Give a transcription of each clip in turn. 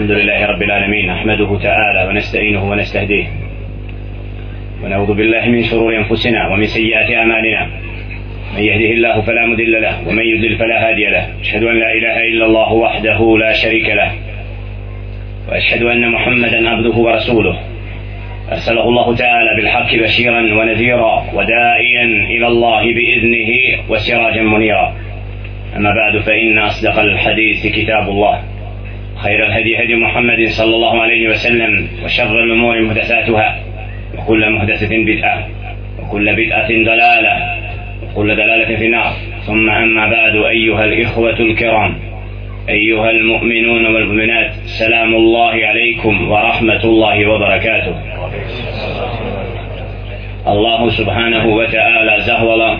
الحمد لله رب العالمين نحمده تعالى ونستعينه ونستهديه. ونعوذ بالله من شرور أنفسنا ومن سيئات أعمالنا. من يهده الله فلا مضل له ومن يضلل فلا هادي له. أشهد أن لا إله إلا الله وحده لا شريك له. وأشهد أن محمدا عبده ورسوله. أرسله الله تعالى بالحق بشيرا ونذيرا ودائيا إلى الله بإذنه وسراجا منيرا. أما بعد فإن أصدق الحديث كتاب الله. خير الهدي هدي محمد صلى الله عليه وسلم وشر الأمور محدثاتها وكل محدثة بدعة وكل بدعة ضلالة وكل دلالة في النار. ثم أما بعد أيها الإخوة الكرام أيها المؤمنون والمؤمنات سلام الله عليكم ورحمة الله وبركاته. الله سبحانه وتعالى زهولا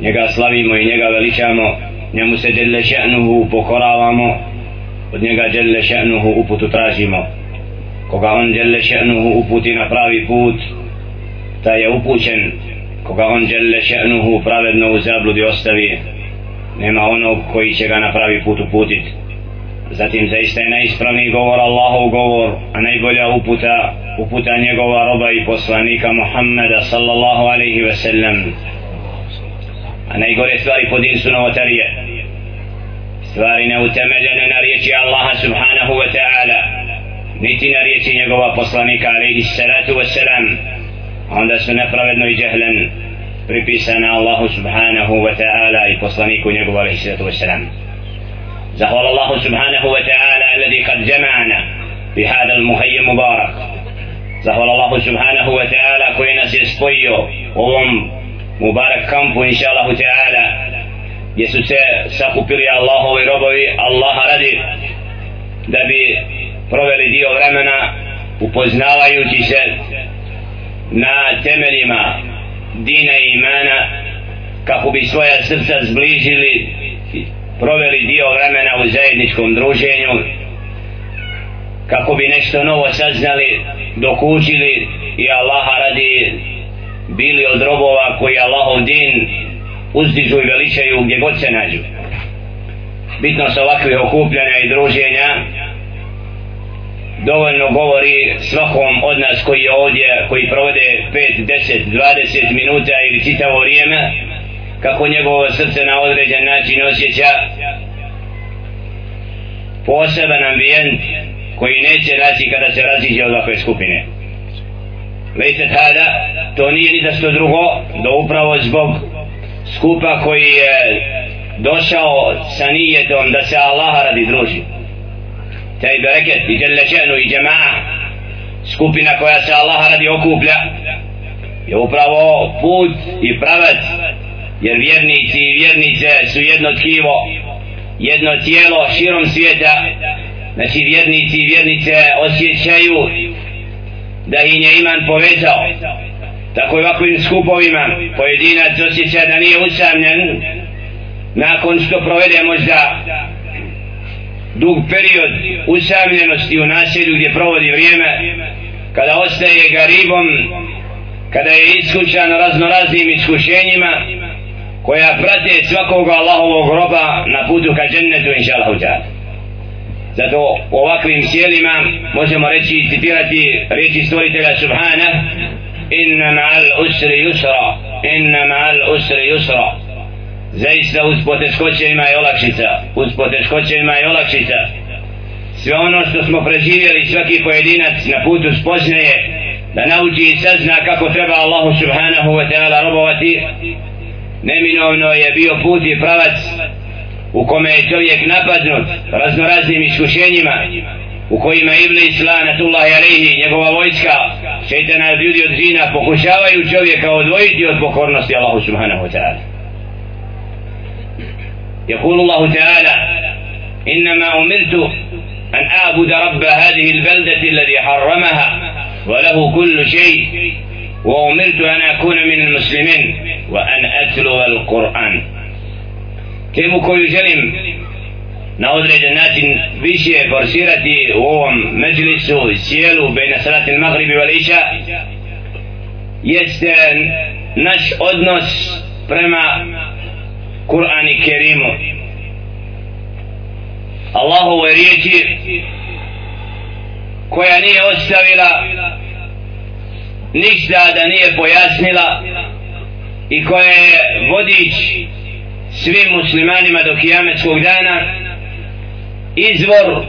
njega slavimo i njega veličamo njemu se od njega djelle še'nuhu uputu tražimo. Koga on djelle še'nuhu uputi na pravi put ta je upućen. Koga on djelle še'nuhu pravedno u zabludi ostavi nema onog koji će ga na pravi put uputit. Zatim zaista je najispravniji govor Allahov govor a najbolja uputa uputa njegova roba i poslanika Muhammeda sallallahu alaihi ve sellem. A najgore stvari po din su novotarije. stvari neutemeljene na riječi Allaha subhanahu wa ta'ala niti na riječi njegova poslanika alaihi salatu wa salam onda su nepravedno i džehlen pripisane Allahu subhanahu wa ta'ala i poslaniku njegova alaihi salatu wa salam زهر الله سبحانه وتعالى الذي قد جمعنا بهذا المخيم المبارك زهر الله سبحانه وتعالى كوينا سيسبويو وهم Mubarak kampu inša Allahu Teala gdje su se sakupili Allahovi robovi Allaha radi da bi proveli dio vremena upoznavajući se na temeljima dina i imana kako bi svoja srca zbližili proveli dio vremena u zajedničkom druženju kako bi nešto novo saznali dokučili i Allaha radi bili od robova koji Allahov din uzdižu i veličaju gdje god se nađu. Bitno su ovakvih okupljanja i druženja. Dovoljno govori svakom od nas koji je ovdje koji provode 5, 10, 20 minuta ili čitavo vrijeme kako njegovo srce na određen način osjeća. Poseban ambijent koji neće naći kada se raziđe od ovakve skupine. Lejte tada, to nije ni da što drugo, da upravo zbog skupa koji je došao sa nijetom da se Allaha radi druži. Taj bereket i djelečenu i džema'a, skupina koja se Allaha radi okuplja, je upravo put i pravac, jer vjernici i vjernice su jedno tkivo, jedno tijelo širom svijeta, znači vjernici i vjernice osjećaju da im je iman povezao tako i ovakvim skupovima pojedinac osjeća da nije usamljen. Nakon što provede možda dug period usamljenosti u naselju gdje provodi vrijeme kada ostaje garibom kada je iskućan raznoraznim iskušenjima koja prate svakog Allahovog roba na putu ka džennetu inša Allah zato u ovakvim sjelima možemo reći i citirati reći stvoritelja Subhana inna ma'al usri yusra. Inna ma'al usri yusra. Zaista uz poteškoće ima i olakšica. Uz poteškoće ima i olakšica. Sve ono što smo preživjeli svaki pojedinac na putu spoznaje da nauči i sazna kako treba Allahu subhanahu wa ta'ala robovati. Neminovno je bio put i pravac u kome je čovjek napadnut raznoraznim iskušenjima. U kojima Iblis lanatullahi alaihi njegova vojska šeitana od ljudi od zina pokušavaju čovjeka odvojiti od pokornosti Allahu subhanahu wa ta'ala يقول الله تعالى إنما أمرت أن أعبد رب هذه البلدة الذي حرمها وله كل شيء وأمرت أن أكون من المسلمين وأن أتلو القرآن temu koju želim na određen način više forsirati u ovom međlisu cijelu bejna salat il i vališa jeste naš odnos prema Kur'an i Kerimu. Allahove riječi koja nije ostavila ništa da nije pojasnila i koja je vodič svim muslimanima do kijametskog dana izvor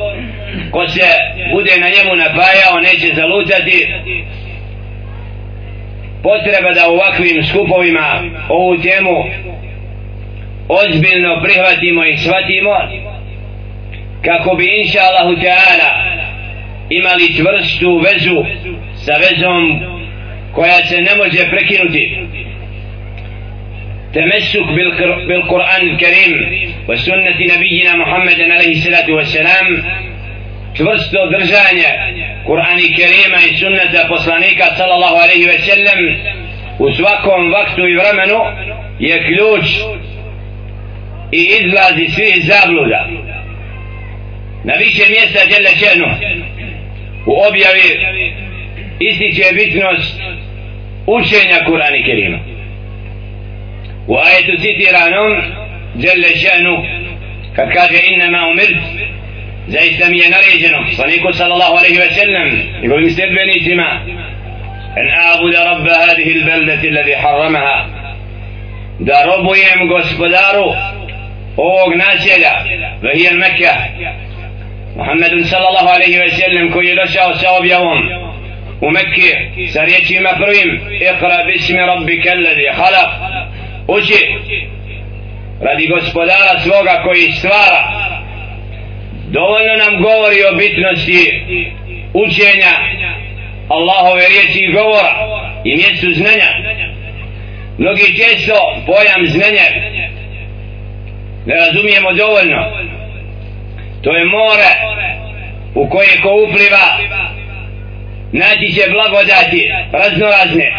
ko se bude na njemu napajao neće zalutati. Potreba da u ovakvim skupovima ovu temu ozbiljno prihvatimo i shvatimo kako bi inša Allahu Teala imali čvrstu vezu sa vezom koja se ne može prekinuti. Temesuk bil, bil Kur'an Kerim وسنة نبينا محمد عليه الصلاة والسلام čvrsto držanje Kur'ana i Kerima i sunneta poslanika sallallahu alaihi ve sellem u svakom vaktu i vremenu je ključ i izlazi svih zabluda na više mjesta djela čenu u objavi ističe bitnost učenja Kur'ana i Kerima u ajetu citiranom جل شأنه. فكاد إنما أمرت. زي سمي نريجنه صديقه صلى الله عليه وسلم. يقول مستبني جماع أن أعبد رب هذه البلدة الذي حرمها. داربو يم غسبدارو. أوغ ناسلة وهي المكة. محمد صلى الله عليه وسلم كي يلشى وصاب يوم ومكة سريتي مفرم اقرأ باسم ربك الذي خلق. أشئ radi gospodara svoga koji stvara. Dovoljno nam govori o bitnosti učenja Allahove riječi i govora i mjestu znanja. Mnogi često pojam znanja ne razumijemo dovoljno. To je more u koje ko upliva naći će blagodati raznorazne.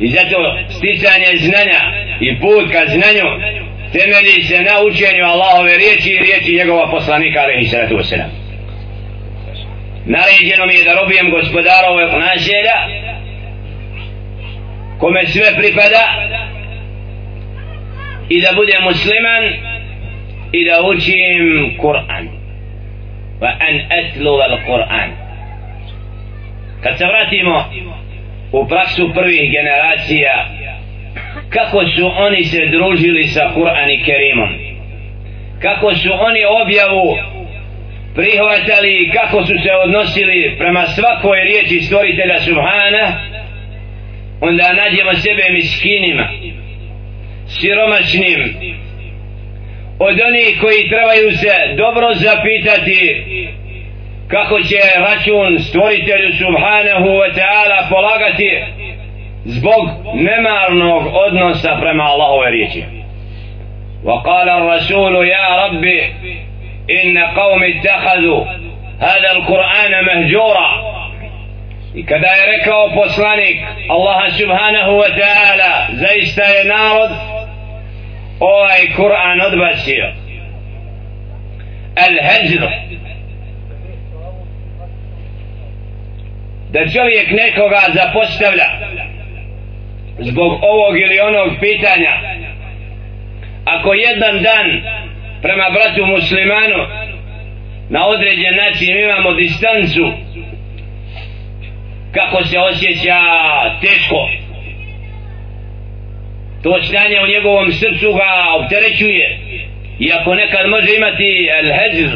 I zato sticanje znanja i put ka znanju temelji se na učenju Allahove riječi i riječi njegova poslanika alaihi sallatu wasalam naređeno mi je da robijem gospodarove naselja kome sve pripada i da budem musliman i da učim Kur'an. Wa an atlu al Kur'an kad se vratimo u praksu prvih generacija kako su oni se družili sa Kur'an i Kerimom? Kako su oni objavu prihvatali? I kako su se odnosili prema svakoj riječi stvoritelja Subhana? Onda nađemo sebe miskinima siromašnim od onih koji trebaju se dobro zapitati kako će račun stvoritelju Subhanahu wa ta'ala polagati zbog nemarnog odnosa prema Allahove riječi وقال الرسول يا ربي إن قوم اتخذوا هذا القرآن مهجورا I kada je rekao poslanik Allaha subhanahu wa ta'ala zaista je narod ovaj Kur'an odbacio Al-Hajr da čovjek nekoga zapostavlja zbog ovog ili onog pitanja. Ako jedan dan prema bratu muslimanu na određen način imamo distancu kako se osjeća teško to stanje u njegovom srcu ga opterećuje. Iako nekad može imati el-hezir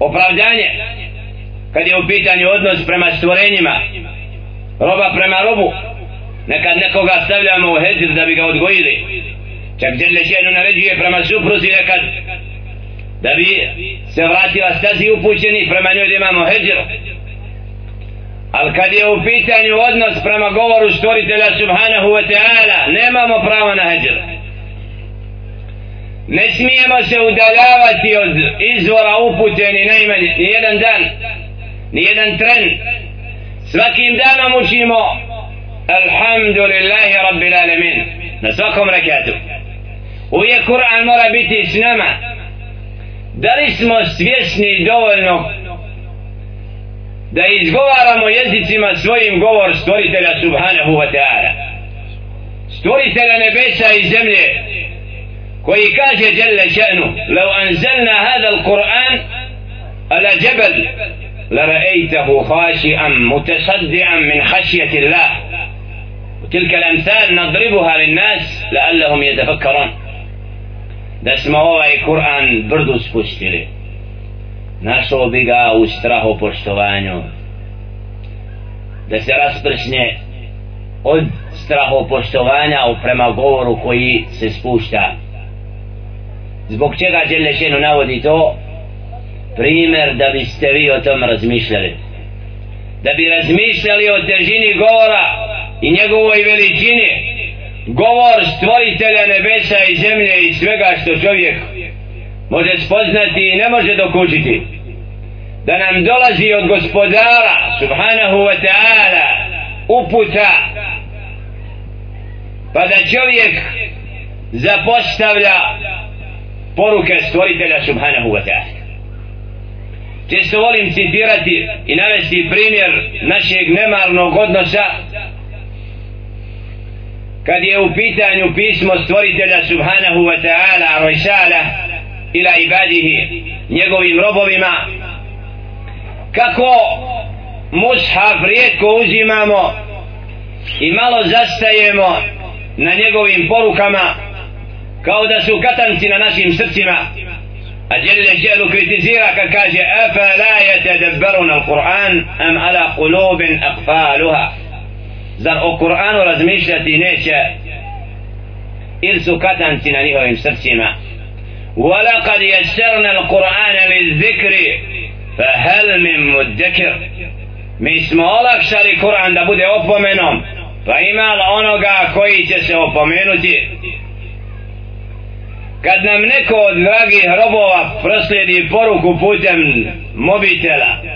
opravdanje kad je u pitanju odnos prema stvorenjima roba prema robu nekad nekoga stavljamo u hezir da bi ga odgojili. Čak djelje ženu naređuje prema supruzi nekad da bi se vratila stazi upućeni prema njoj da imamo hezir ali kad je u pitanju odnos prema govoru stvoritelja subhanahu wa ta'ala nemamo pravo na hezir ne smijemo se udaljavati od izvora upute ni najmanje ni jedan dan ni jedan tren. Svakim danom učimo الحمد لله رب العالمين. نسوكم ركاته ويا قرآن مرة بيتي سنما داري اسمو سويسني دولنو. دا ازغوارمو يزيسيما سويم غور ستوريتلا سبحانه وتعالى. ستوريتلا نبيسا الزملة كوي كاجة جل شأنه. لو أنزلنا هذا القرآن على جبل لرأيته خاشئا متصدعا من خشية الله. وتلك الأمثال نضربها للناس لعلهم يتفكرون da smo ovaj Kur'an brdu spustili našao bi ga u strahu poštovanju da se rasprsne od strahu poštovanja prema govoru koji se spušta zbog čega Đelešenu navodi to primjer da biste vi o tom razmišljali da bi razmišljali o težini govora i njegovoj veličini govor stvoritelja nebesa i zemlje i svega što čovjek može spoznati i ne može dokučiti. Da nam dolazi od gospodara subhanahu wa ta'ala uputa pa da čovjek zapostavlja poruke stvoritelja subhanahu wa ta'ala. Često volim citirati i navesti primjer našeg nemarnog odnosa kad je u pitanju pismo stvoritelja subhanahu wa ta'ala rojsala ila ibadihi njegovim robovima kako mushaf rijetko uzimamo i malo zastajemo na njegovim porukama kao da su katanci na našim srcima. A Jelle Želu kritizira kad kaže afa la yatadabbaruna al-Qur'an am ala qulubin aqfaluha? zar o Kur'anu razmišljati neće ili su katanci na njihovim srcima ولقد يسرنا القرآن للذكر فهل من مدكر mi smo olakšali Kur'an da bude opomenom pa ima onoga koji će se opomenuti kad nam neko od dragih robova proslijedi poruku putem mobitela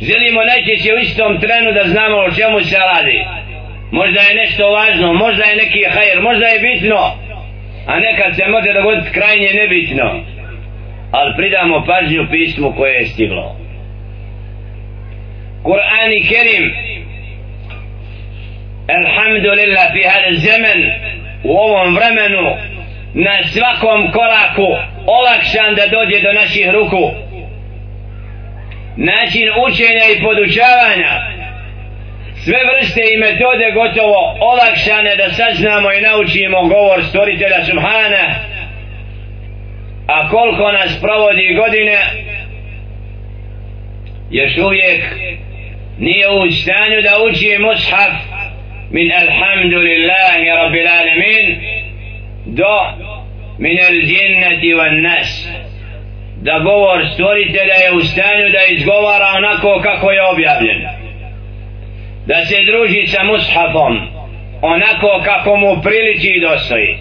želimo najčešće u istom trenu da znamo o čemu se radi. Možda je nešto važno možda je neki hajr možda je bitno a nekad se može dogoditi krajnje nebitno. Ali pridamo pažnju pismu koje je stiglo. Kur'an i Kerim. Alhamdulillah fi hada zaman u ovom vremenu na svakom koraku olakšan da dođe do naših ruku način učenja i podučavanja. Sve vrste i metode gotovo olakšane da saznamo i naučimo govor stvoritelja Subhana. A koliko nas provodi godine još uvijek nije u stanju da uči mushaf min alhamdulillahi rabbil alamin do min al jinnati wan nas da govor stvoritelja je u stanju da izgovara onako kako je objavljen. Da se druži sa mushafom onako kako mu priliči i dostoji.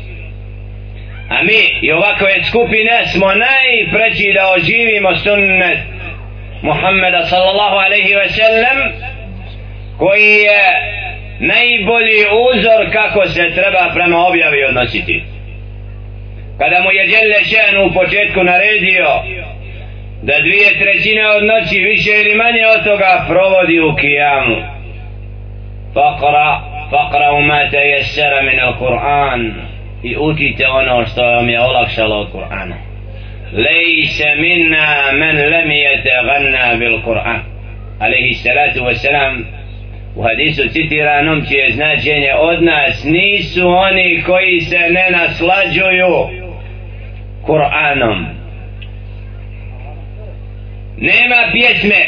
A mi i ovakve skupine smo najpreći da oživimo sunnet Muhammeda sallallahu alaihi ve sellem koji je najbolji uzor kako se treba prema objavi odnositi kada mu je Đelle Šen u početku naredio da dvije trećine od noći više ili manje od toga provodi u kijamu. Faqra faqra umate jesera min al-Qur'an. I učite ono što vam je olakšalo od Kur'ana. Lejse minna men lem yataghanna bil Kur'an alaihi salatu wasalam u hadisu citiranom čije značenje od nas nisu oni koji se ne naslađuju. Kur'anom. Nema pjesme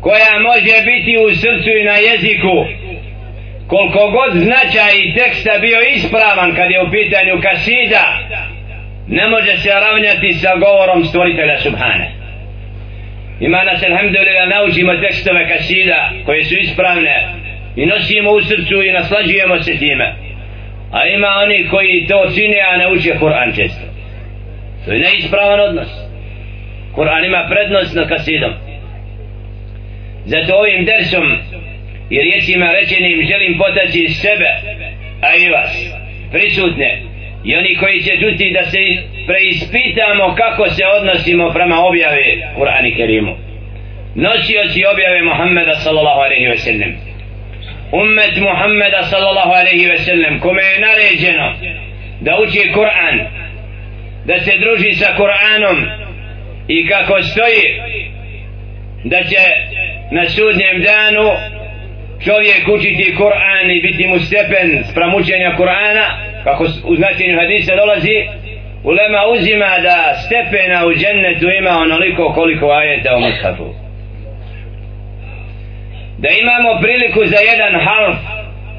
koja može biti u srcu i na jeziku. Koliko god značaj i teksta bio ispravan kad je u pitanju kasida ne može se ravnjati sa govorom stvoritelja Subhane. Ima nas alhamdulillah naučimo tekstove kasida koje su ispravne i nosimo u srcu i naslađujemo se time. A ima oni koji to čine a ne uče Kur'an često to je neispravan odnos. Kur'an ima prednost nad kasidom. Zato ovim dersom i riječima rečenim želim potaći sebe a i vas prisutne i oni koji će čuti da se preispitamo kako se odnosimo prema objave Kur'an i Kerimu. Nosioci objave Muhammeda sallallahu alaihi ve sellem. Ummet Muhammeda sallallahu alaihi ve sellem kome je naređeno da uči Kur'an da se druži sa Kur'anom i kako stoji da će na sudnjem danu čovjek učiti Kur'an i biti mu stepen sprem učenja Kur'ana kako u značenju hadisa dolazi ulema uzima da stepena u džennetu ima onoliko koliko ajeta u mushafu. Da imamo priliku za jedan half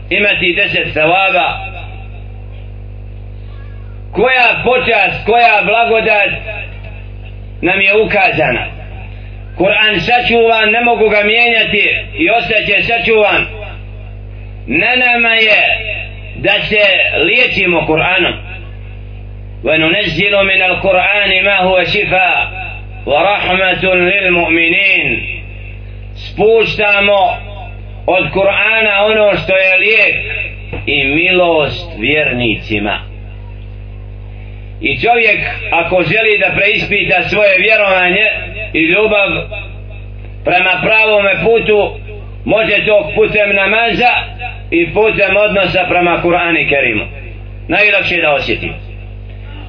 imati deset savaba koja počast, koja blagodat nam je ukazana Kur'an sačuvan, ne mogu ga mijenjati i ostaće sačuvan na nama je da se liječimo Kur'anom وننزل من القرآن ما هو شفاء ورحمة للمؤمنين spuštamo od Kur'ana ono što je lijek i milost vjernicima i čovjek ako želi da preispita svoje vjerovanje i ljubav prema pravome putu može to putem namaza i putem odnosa prema Kur'anu i Kerimu. Najlakše da osjeti.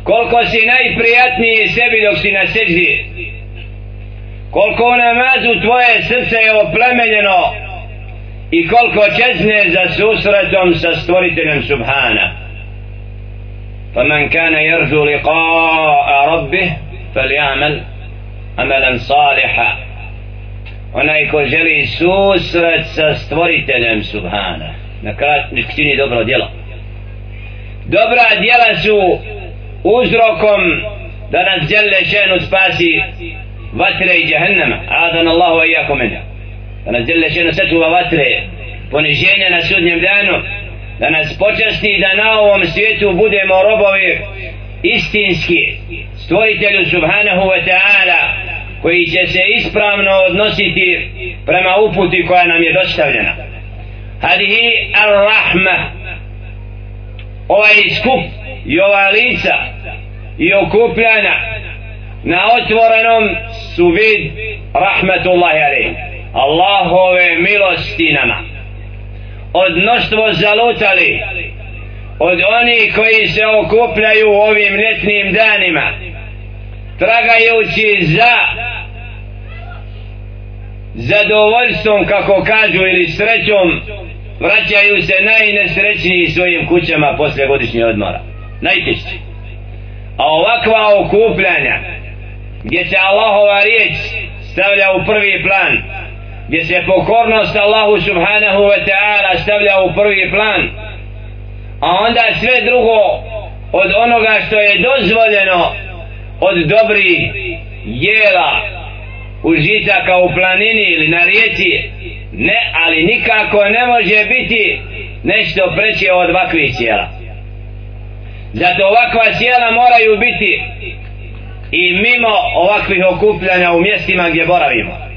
Koliko si najprijatniji sebi dok si na seđi koliko u namazu tvoje srce je oplemenjeno i koliko čezne za susretom sa stvoriteljem Subhana. فمن كان يرجو لقاء ربه فليعمل عملا صالحا onaj ko želi susret sa stvoriteljem Subhana na kratnik čini dobro djelo dobra djela su uzrokom da nas djele šenu spasi vatre i jahannama adan Allahu i jako mene da nas djele šenu sačuva vatre poniženja na sudnjem danu da nas počasti da na ovom svijetu budemo robovi istinski stvoritelju subhanahu wa ta'ala koji će se ispravno odnositi prema uputi koja nam je dostavljena. Hadihi ar-rahma ovaj skup i ova lica i okupljana na otvorenom su vid rahmetullahi alaih Allahove milosti nama od mnoštvo zalutali od onih koji se okupljaju u ovim letnim danima tragajući za zadovoljstvom kako kažu ili srećom vraćaju se najnesrećniji svojim kućama posle godišnje odmora. Najteći a ovakva okupljanja gdje se Allahova riječ stavlja u prvi plan gdje se pokornost Allahu subhanahu wa ta'ala stavlja u prvi plan. A onda sve drugo od onoga što je dozvoljeno od dobri jela užitaka u planini ili na rijeci ne, ali nikako ne može biti nešto preće od ovakvih sjela. Zato ovakva sjela moraju biti i mimo ovakvih okupljanja u mjestima gdje boravimo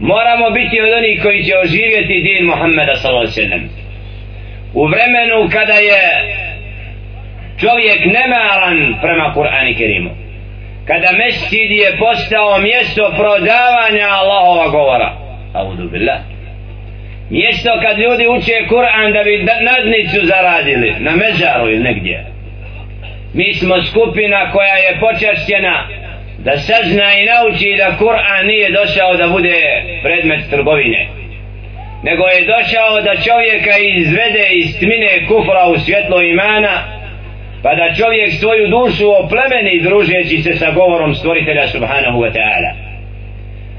moramo biti od onih koji će oživjeti din Muhammeda s.a.v. U vremenu kada je čovjek nemaran prema Kur'ani Kerimu, kada mesjid je postao mjesto prodavanja Allahova govora, audu billah, mjesto kad ljudi uče Kur'an da bi nadnicu zaradili na mežaru ili negdje, mi smo skupina koja je počašćena da sazna i nauči da Kur'an nije došao da bude predmet trgovine nego je došao da čovjeka izvede iz tmine kufra u svjetlo imana pa da čovjek svoju dušu oplemeni družeći se sa govorom stvoritelja subhanahu wa ta'ala.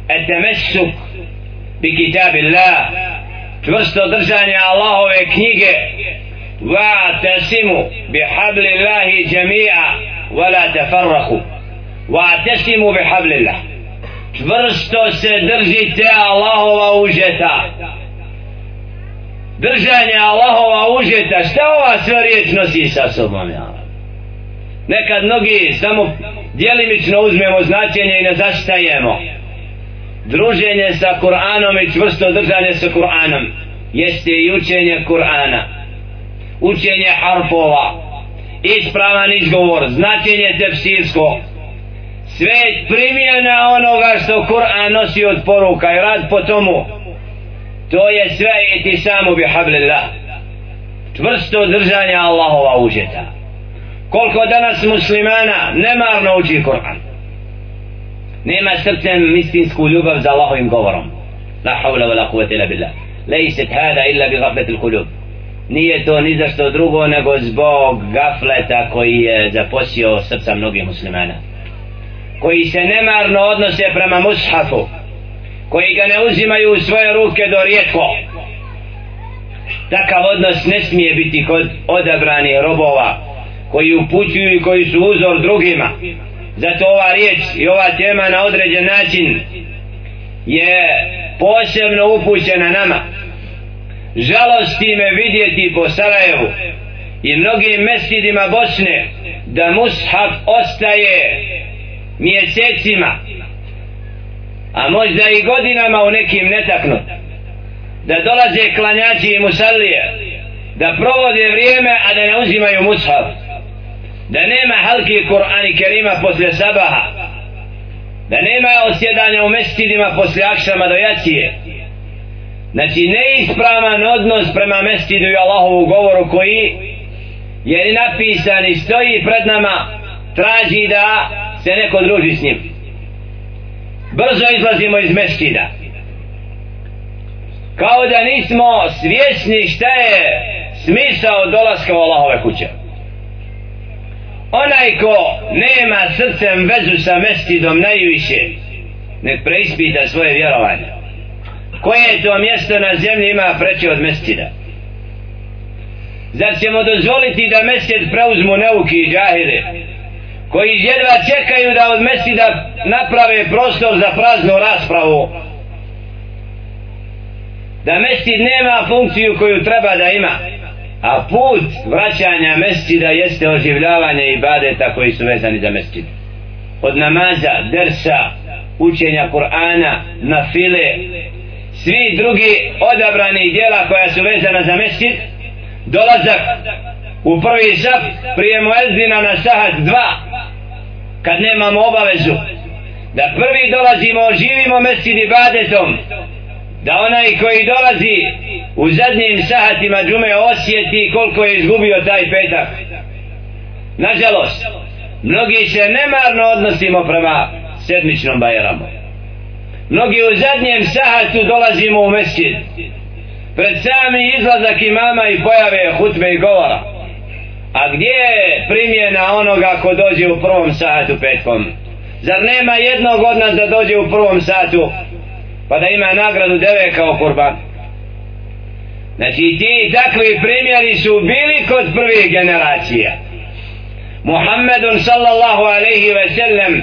Etemesuk bi kitabillah čvrsto držanje Allahove knjige va tasimu bi hablillahi džemija wa la tafarrahu واعتصموا بحبل الله čvrsto se držite Allahova užeta držanje Allahova užeta šta ova sve riječ nosi sa sobom ja? nekad mnogi samo djelimično uzmemo značenje i ne zastajemo druženje sa Kur'anom i čvrsto držanje sa Kur'anom jeste i učenje Kur'ana učenje harfova ispravan izgovor značenje tefsirsko sve primjena onoga što Kur'an nosi od poruka i rad po tomu. To je sve i ti samo bi hablillah. Čvrsto držanje Allahova užeta. Koliko danas muslimana nemarno uči Kur'an. Nema srcem istinsku ljubav za Allahovim govorom. La hawla wa la quwwata illa billah. Lejset hada illa bi gafletil kulub nije to ni za što drugo nego zbog gafleta koji je zaposio srca mnogih muslimana koji se nemarno odnose prema mushafu koji ga ne uzimaju u svoje ruke do rijetko takav odnos ne smije biti kod odabranih robova koji upućuju i koji su uzor drugima. Zato ova riječ i ova tema na određen način je posebno upućena nama. Žalosti me vidjeti po Sarajevu i mnogim mesjidima Bosne da mushaf ostaje mjesecima a možda i godinama u nekim netaknut da dolaze klanjači i musallije da provode vrijeme a da ne uzimaju mushaf. Da nema halki Kur'an i Kerima posle sabaha. Da nema osjedanja u mestidima posle akšama do jacije. Znači neispravan odnos prema mestidu i Allahovu govoru koji je napisan i stoji pred nama traži da se neko druži s njim. Brzo izlazimo iz mestida kao da nismo svjesni šta je smisao dolaska u Allahove kuće. Onaj ko nema srcem vezu sa mestidom najviše nek preispita svoje vjerovanje. Koje to mjesto na zemlji ima preće od mestida zar ćemo dozvoliti da mesjid preuzmu neuki i džahili? Koji jedva čekaju da od mesida naprave prostor za praznu raspravu. Da mestid nema funkciju koju treba da ima a put vraćanja mestida jeste oživljavanje ibadeta koji su vezani za mestid od namaza, dersa, učenja Kur'ana, na file, svi drugi odabrani djela koja su vezana za mesjid dolazak u prvi saf prije muezdina na sahat dva kad nemamo obavezu da prvi dolazimo živimo mesjid i badetom da onaj koji dolazi u zadnjim sahatima džume osjeti koliko je izgubio taj petak. Nažalost mnogi se nemarno odnosimo prema sedmičnom bajeramu mnogi u zadnjem sahatu dolazimo u mesjid. Pred sami izlazak imama i pojave hutbe i govora a gdje je primjena onoga ko dođe u prvom satu petkom? Zar nema jednog od nas da dođe u prvom satu? Pa da ima nagradu deve kao kurban. Znači ti takvi primjeri su bili kod prvih generacija Muhammedun sallallahu alaihi ve sellem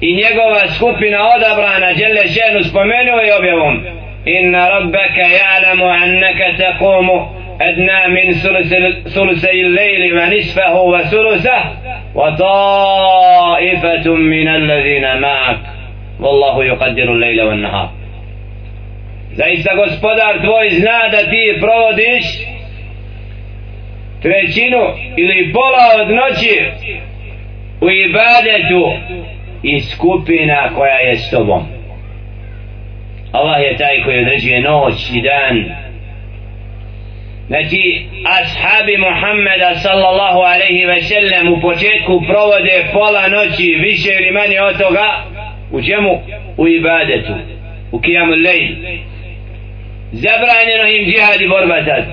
i njegova skupina odabrana dželle ženu spomenuo je objavom. Inna rabbaka ja'lamu annaka taqumu adna min ثلثي الليل ونصفه nisfahu وطائفة من wa معك. min alladhina ma'ak wallahu nahar zaista gospodar tvoj zna da ti provodiš trećinu ili pola od noći u ibadetu i skupina koja je s tobom. Allah je taj koji određuje noć i dan znači ashabi Muhammeda sallallahu alaihi ve sellem u početku provode pola noći više ili manje od toga u čemu? u ibadetu u kijamu lejl zabranjeno im džihad i borba tad.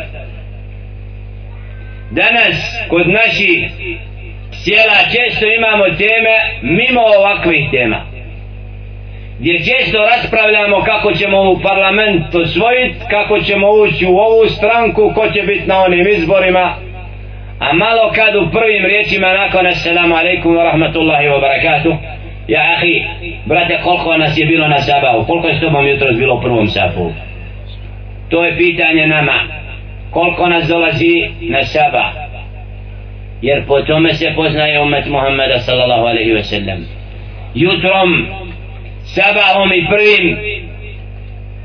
Danas kod naših sjela često imamo teme mimo ovakvih tema gdje često raspravljamo kako ćemo u parlament osvojiti kako ćemo ući u ovu stranku ko će biti na onim izborima a malo kad u prvim riječima nakon assalamu alaikum wa rahmatullahi wa barakatuh ja ahi brate koliko nas je bilo na sabahu? Koliko je s tobom jutro bilo u prvom safu to je pitanje nama. Koliko nas dolazi na sabah? Jer po tome se poznaje umet Muhammeda sallallahu alaihi ve sellem jutrom sabahom i prvim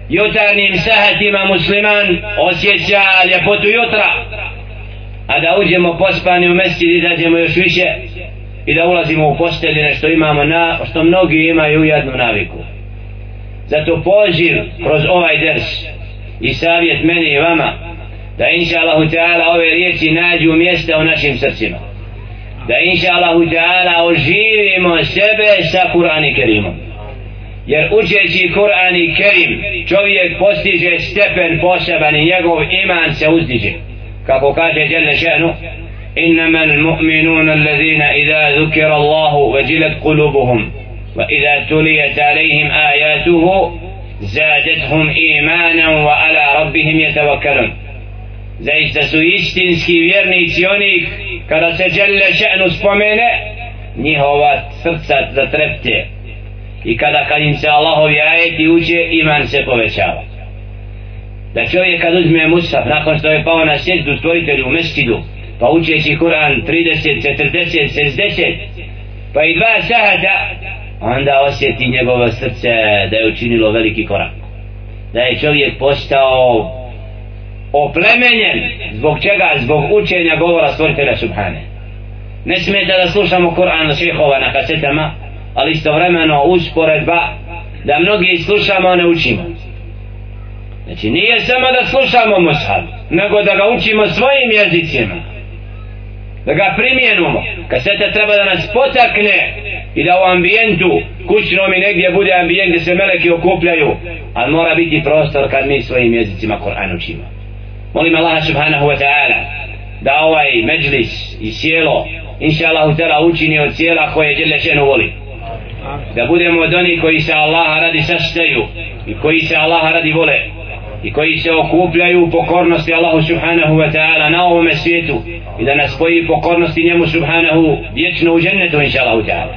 jutarnjim sahatima musliman osjeća ljepotu jutra. A da uđemo pospani u mesjid i dađemo još više i da ulazimo u postelje nešto imamo na što mnogi imaju jednu naviku. Zato poziv kroz ovaj ders i savjet meni i vama da inša Allahu Teala ove riječi nađu mjesta u našim srcima. Da inša Allahu Teala oživimo sebe sa Kur'an i Kerimom jer učeći Kur'an i Kerim čovjek postiže stepen poseban i njegov iman se uzdiže kako kaže Jelle še'nu إنما المؤمنون الذين إذا ذكر الله وجلت قلوبهم وإذا تليت عليهم آياته زادتهم إيمانا وعلى ربهم يتوكلون zaista su istinski vjernici oni kada se dželle še'nu spomene njihova srca zatrepte i kada kad im se Allahovi ajeti uče iman se povećava. Da čovjek kad uzme Musaf nakon što je pao na sjedu stvoritelju u mestidu pa učeći Kur'an 30, 40, 60 pa i dva sahata onda osjeti njegovo srce da je učinilo veliki korak. Da je čovjek postao oplemenjen zbog čega? zbog učenja govora stvoritelja Subhane. Ne smijete da slušamo Kur'an šehova na kasetama ali istovremeno usporedba da mnogi slušamo a ne učimo. Znači nije samo da slušamo mushab nego da ga učimo svojim jezicima. Da ga primjenimo. Kaseta treba da nas potakne i da u ambijentu kućnom i negdje bude ambijent gdje se meleki okupljaju ali mora biti prostor kad mi svojim jezicima Kur'an učimo. Molim Allah subhanahu wa ta'ala da ovaj međlis i sjelo inša Allah učini od sjela koje je voli da budemo od onih koji se Allaha radi sastaju i koji se Allaha radi vole i koji se okupljaju u pokornosti Allahu subhanahu wa ta'ala na ovome svijetu i da nas spoji pokornosti njemu subhanahu vječno u džennetu inša Allahu ta'ala.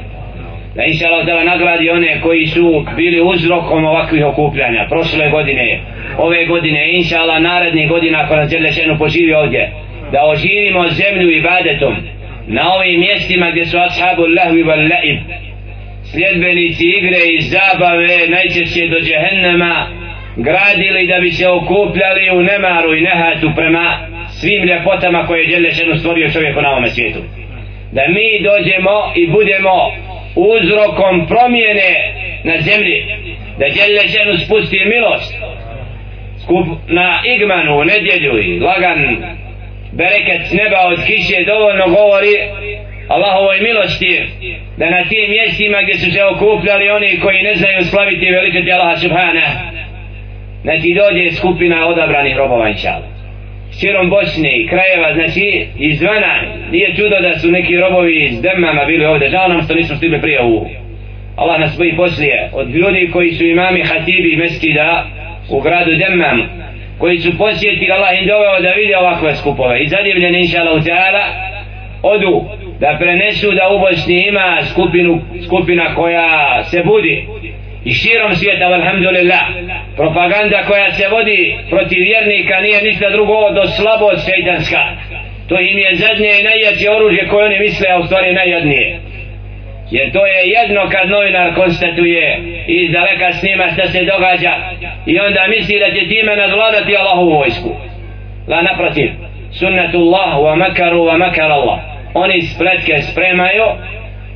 Da inša Allahu ta'ala nagradi one koji su bili uzrokom ovakvih okupljanja prošle godine ove godine inša Allah narednih godina ako nas žele poživi ovdje da oživimo zemlju ibadetom na ovim mjestima gdje su ashabu lahvi wal laib sljedbenici igre i zabave najčešće do džehennema gradili da bi se okupljali u nemaru i nehatu prema svim ljepotama koje je Đelešenu stvorio čovjeku na ovome svijetu. Da mi dođemo i budemo uzrokom promjene na zemlji da Đelešenu spusti milost skup na igmanu u nedjelju i lagan bereket neba od kiše dovoljno govori Allahovoj milosti da na tim mjestima gdje su se okupljali oni koji ne znaju slaviti veličati Allaha subhana znači dođe skupina odabranih robova inšala širom Bosne i krajeva znači izvana nije čudo da su neki robovi iz Demama bili ovdje. Žao nam što nismo stigli prije u Allah nas boji poslije od ljudi koji su imami hatibi meskida u gradu Demam koji su posjetili Allah im doveo da vide ovakve skupove. I zadivljeni inša Allah odu da prenesu da u Bosni ima skupinu, skupina koja se budi. I širom svijeta alhamdulillah propaganda koja se vodi protiv vjernika nije ništa drugo do slabost šeitanska to im je zadnje i najjače oružje koje oni misle a u stvari najjadnije. Jer to je jedno kad novinar konstatuje i iz daleka snima šta se događa i onda misli da će time nadvladati Allahovu vojsku. La naprotiv. Sunnatullah wa makaru wa makar Allah oni spletke spremaju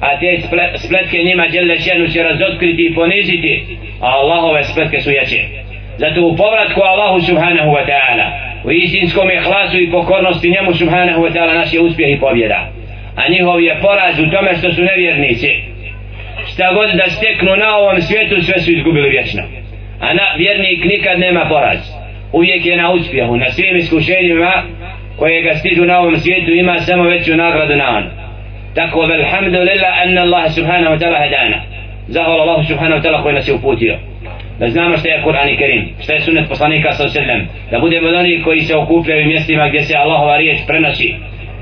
a te spletke njima Đelešenu će razotkriti i poniziti a Allahove spletke su jače. Zato u povratku Allahu subhanahu wa ta'ala u istinskom ihlasu i pokornosti njemu subhanahu wa ta'ala naš je uspjeh i pobjeda. A njihov je poraz u tome što su nevjernici. Šta god da steknu na ovom svijetu sve su izgubili vječno. A na, vjernik nikad nema poraz. Uvijek je na uspjehu na svim iskušenjima kojega stižu na ovom svijetu ima samo veću nagradu na on. Tako velhamdulillah alhamdulillah anna Allah subhanahu wa ta'ala hadana. Zahvala Allah subhanahu wa ta'ala koji nas je uputio. Da znamo što je Kur'an i Kerim što je sunnet poslanika sa sallam. Da budemo od onih koji se okupljaju mjestima gdje se Allahova riječ prenosi.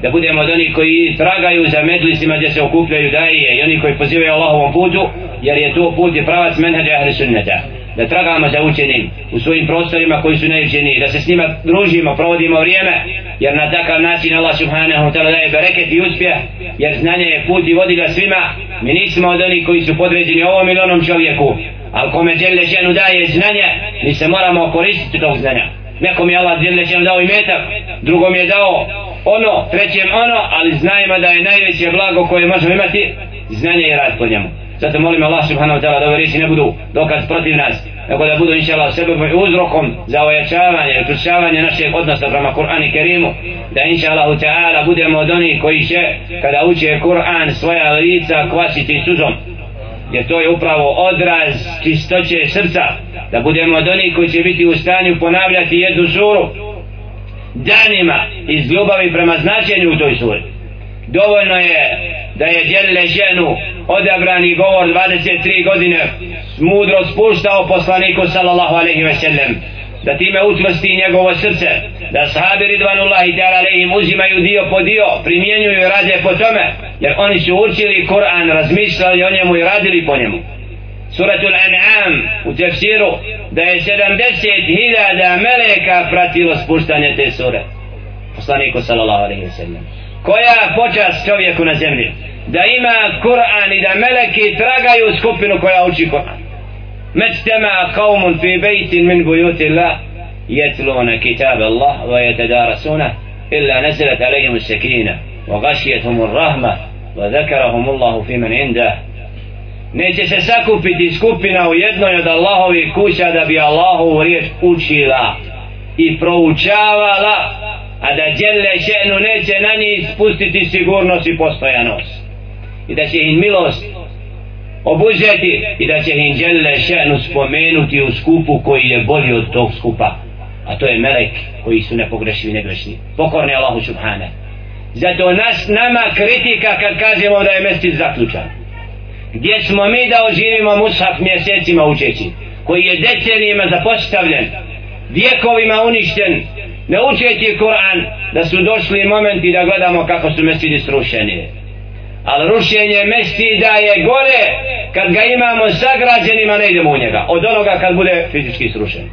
Da budemo od onih koji tragaju za medlisima gdje se okupljaju daje i oni koji pozivaju Allahovom putu jer je to put i pravac menhađa ahli sunneta da tragamo za učenim u svojim prostorima koji su najučeniji da se s njima družimo, provodimo vrijeme jer na takav način Allah subhanahu ta'ala daje bereket i uspjeh jer znanje je put i vodi ga svima. Mi nismo od onih koji su podređeni ovom ili onom čovjeku ali kome žele ženu daje znanje mi se moramo koristiti tog znanja. Nekom je Allah žele ženu dao i metak drugom je dao ono, trećem ono ali znajmo da je najveće blago koje možemo imati znanje i rad po njemu. Zato molim Allah subhanahu wa ta'ala da ove riječi ne budu dokaz protiv nas, nego da budu inša Allah sebe uzrokom za ojačavanje i učušavanje našeg odnosa prema Kur'an i Kerimu, da inša Allah ta'ala budemo od onih koji će, kada uče Kur'an, svoja lica kvasiti suzom. jer to je upravo odraz čistoće srca da budemo od onih koji će biti u stanju ponavljati jednu suru danima iz ljubavi prema značenju u toj suri dovoljno je da je djelile ženu odabrani govor 23 godine mudro spuštao poslaniku sallallahu alaihi ve sellem. Da time učvrsti njegovo srce da sahabi ridvanullahi ta'ala alaihim uzimaju dio po dio primjenjuju i rade po tome jer oni su učili Kur'an razmišljali o njemu i radili po njemu. Suratul an'am u tefsiru da je 70.000 meleka pratilo spuštanje te sure. Poslaniku sallallahu alejhi ve sellem. Koja počas čovjeku na zemlji? da ima Kur'an i da meleki tragaju skupinu koja uči Kur'an ما اجتمع قوم في بيت من بيوت الله يتلون كتاب الله ويتدارسونه إلا نزلت عليهم السكينة وغشيتهم الرحمة وذكرهم الله في من عنده neće se sakupiti skupina u jednoj od Allahovi kuća da bi Allahovu riječ učila i proučavala a da djele šenu neće na njih spustiti sigurnost i postojanost i da će im milost obuzeti i da će im djele šenu spomenuti u skupu koji je bolji od tog skupa a to je melek koji su nepogrešivi negrešni. Pokorni Allahu subhane. Zato nas nama kritika kad kažemo da je mesti zaključan. Gdje smo mi da oživimo mushaf mjesecima učeći koji je decenijima zapostavljen vjekovima uništen ne učeći Kur'an da su došli momenti da gledamo kako su mesidi srušeni ali rušenje da je gore kad ga imamo sagrađenima ne idemo u njega. Od onoga kad bude fizički srušen.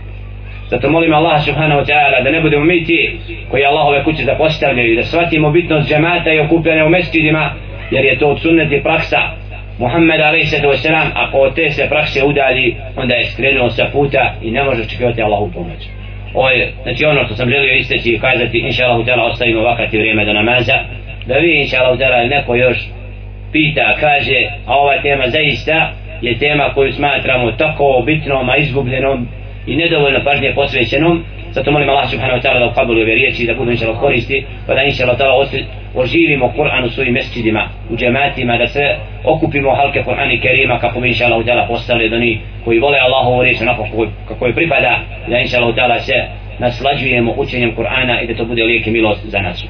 Zato molim Allah subhanahu wa ta'ala da ne budemo mi ti koji Allahove kuće zapostavljaju da shvatimo bitnost džemata i okupljanja u mestidima jer je to od sunneti praksa. Muhammed a.s. ako od te se prakse udalji onda je skrenuo sa puta i ne može očekivati Allahu pomoć. Ovo je znači ono što sam želio isteći i kazati inša Allah ostavimo vakati vrijeme do namaza da vi inša Allah neko još pita kaže a ova tema zaista je tema koju smatramo tako bitnom a izgubljenom i nedovoljno pažnje posvećenom zato molim Allah subhanahu wa ta'ala da ukabili ove riječi da budu inšalav koristi pa da inšalav ta'ala oživimo Kur'an u svojim mesčidima, u džematima, da se okupimo halke Kur'ana i Kerima kako bi inšalav ta'ala postali od oni koji vole Allahovu riječ onako kako, je pripada, da inšalav ta'ala se naslađujemo učenjem Kur'ana i da to bude lijek i milost za nas.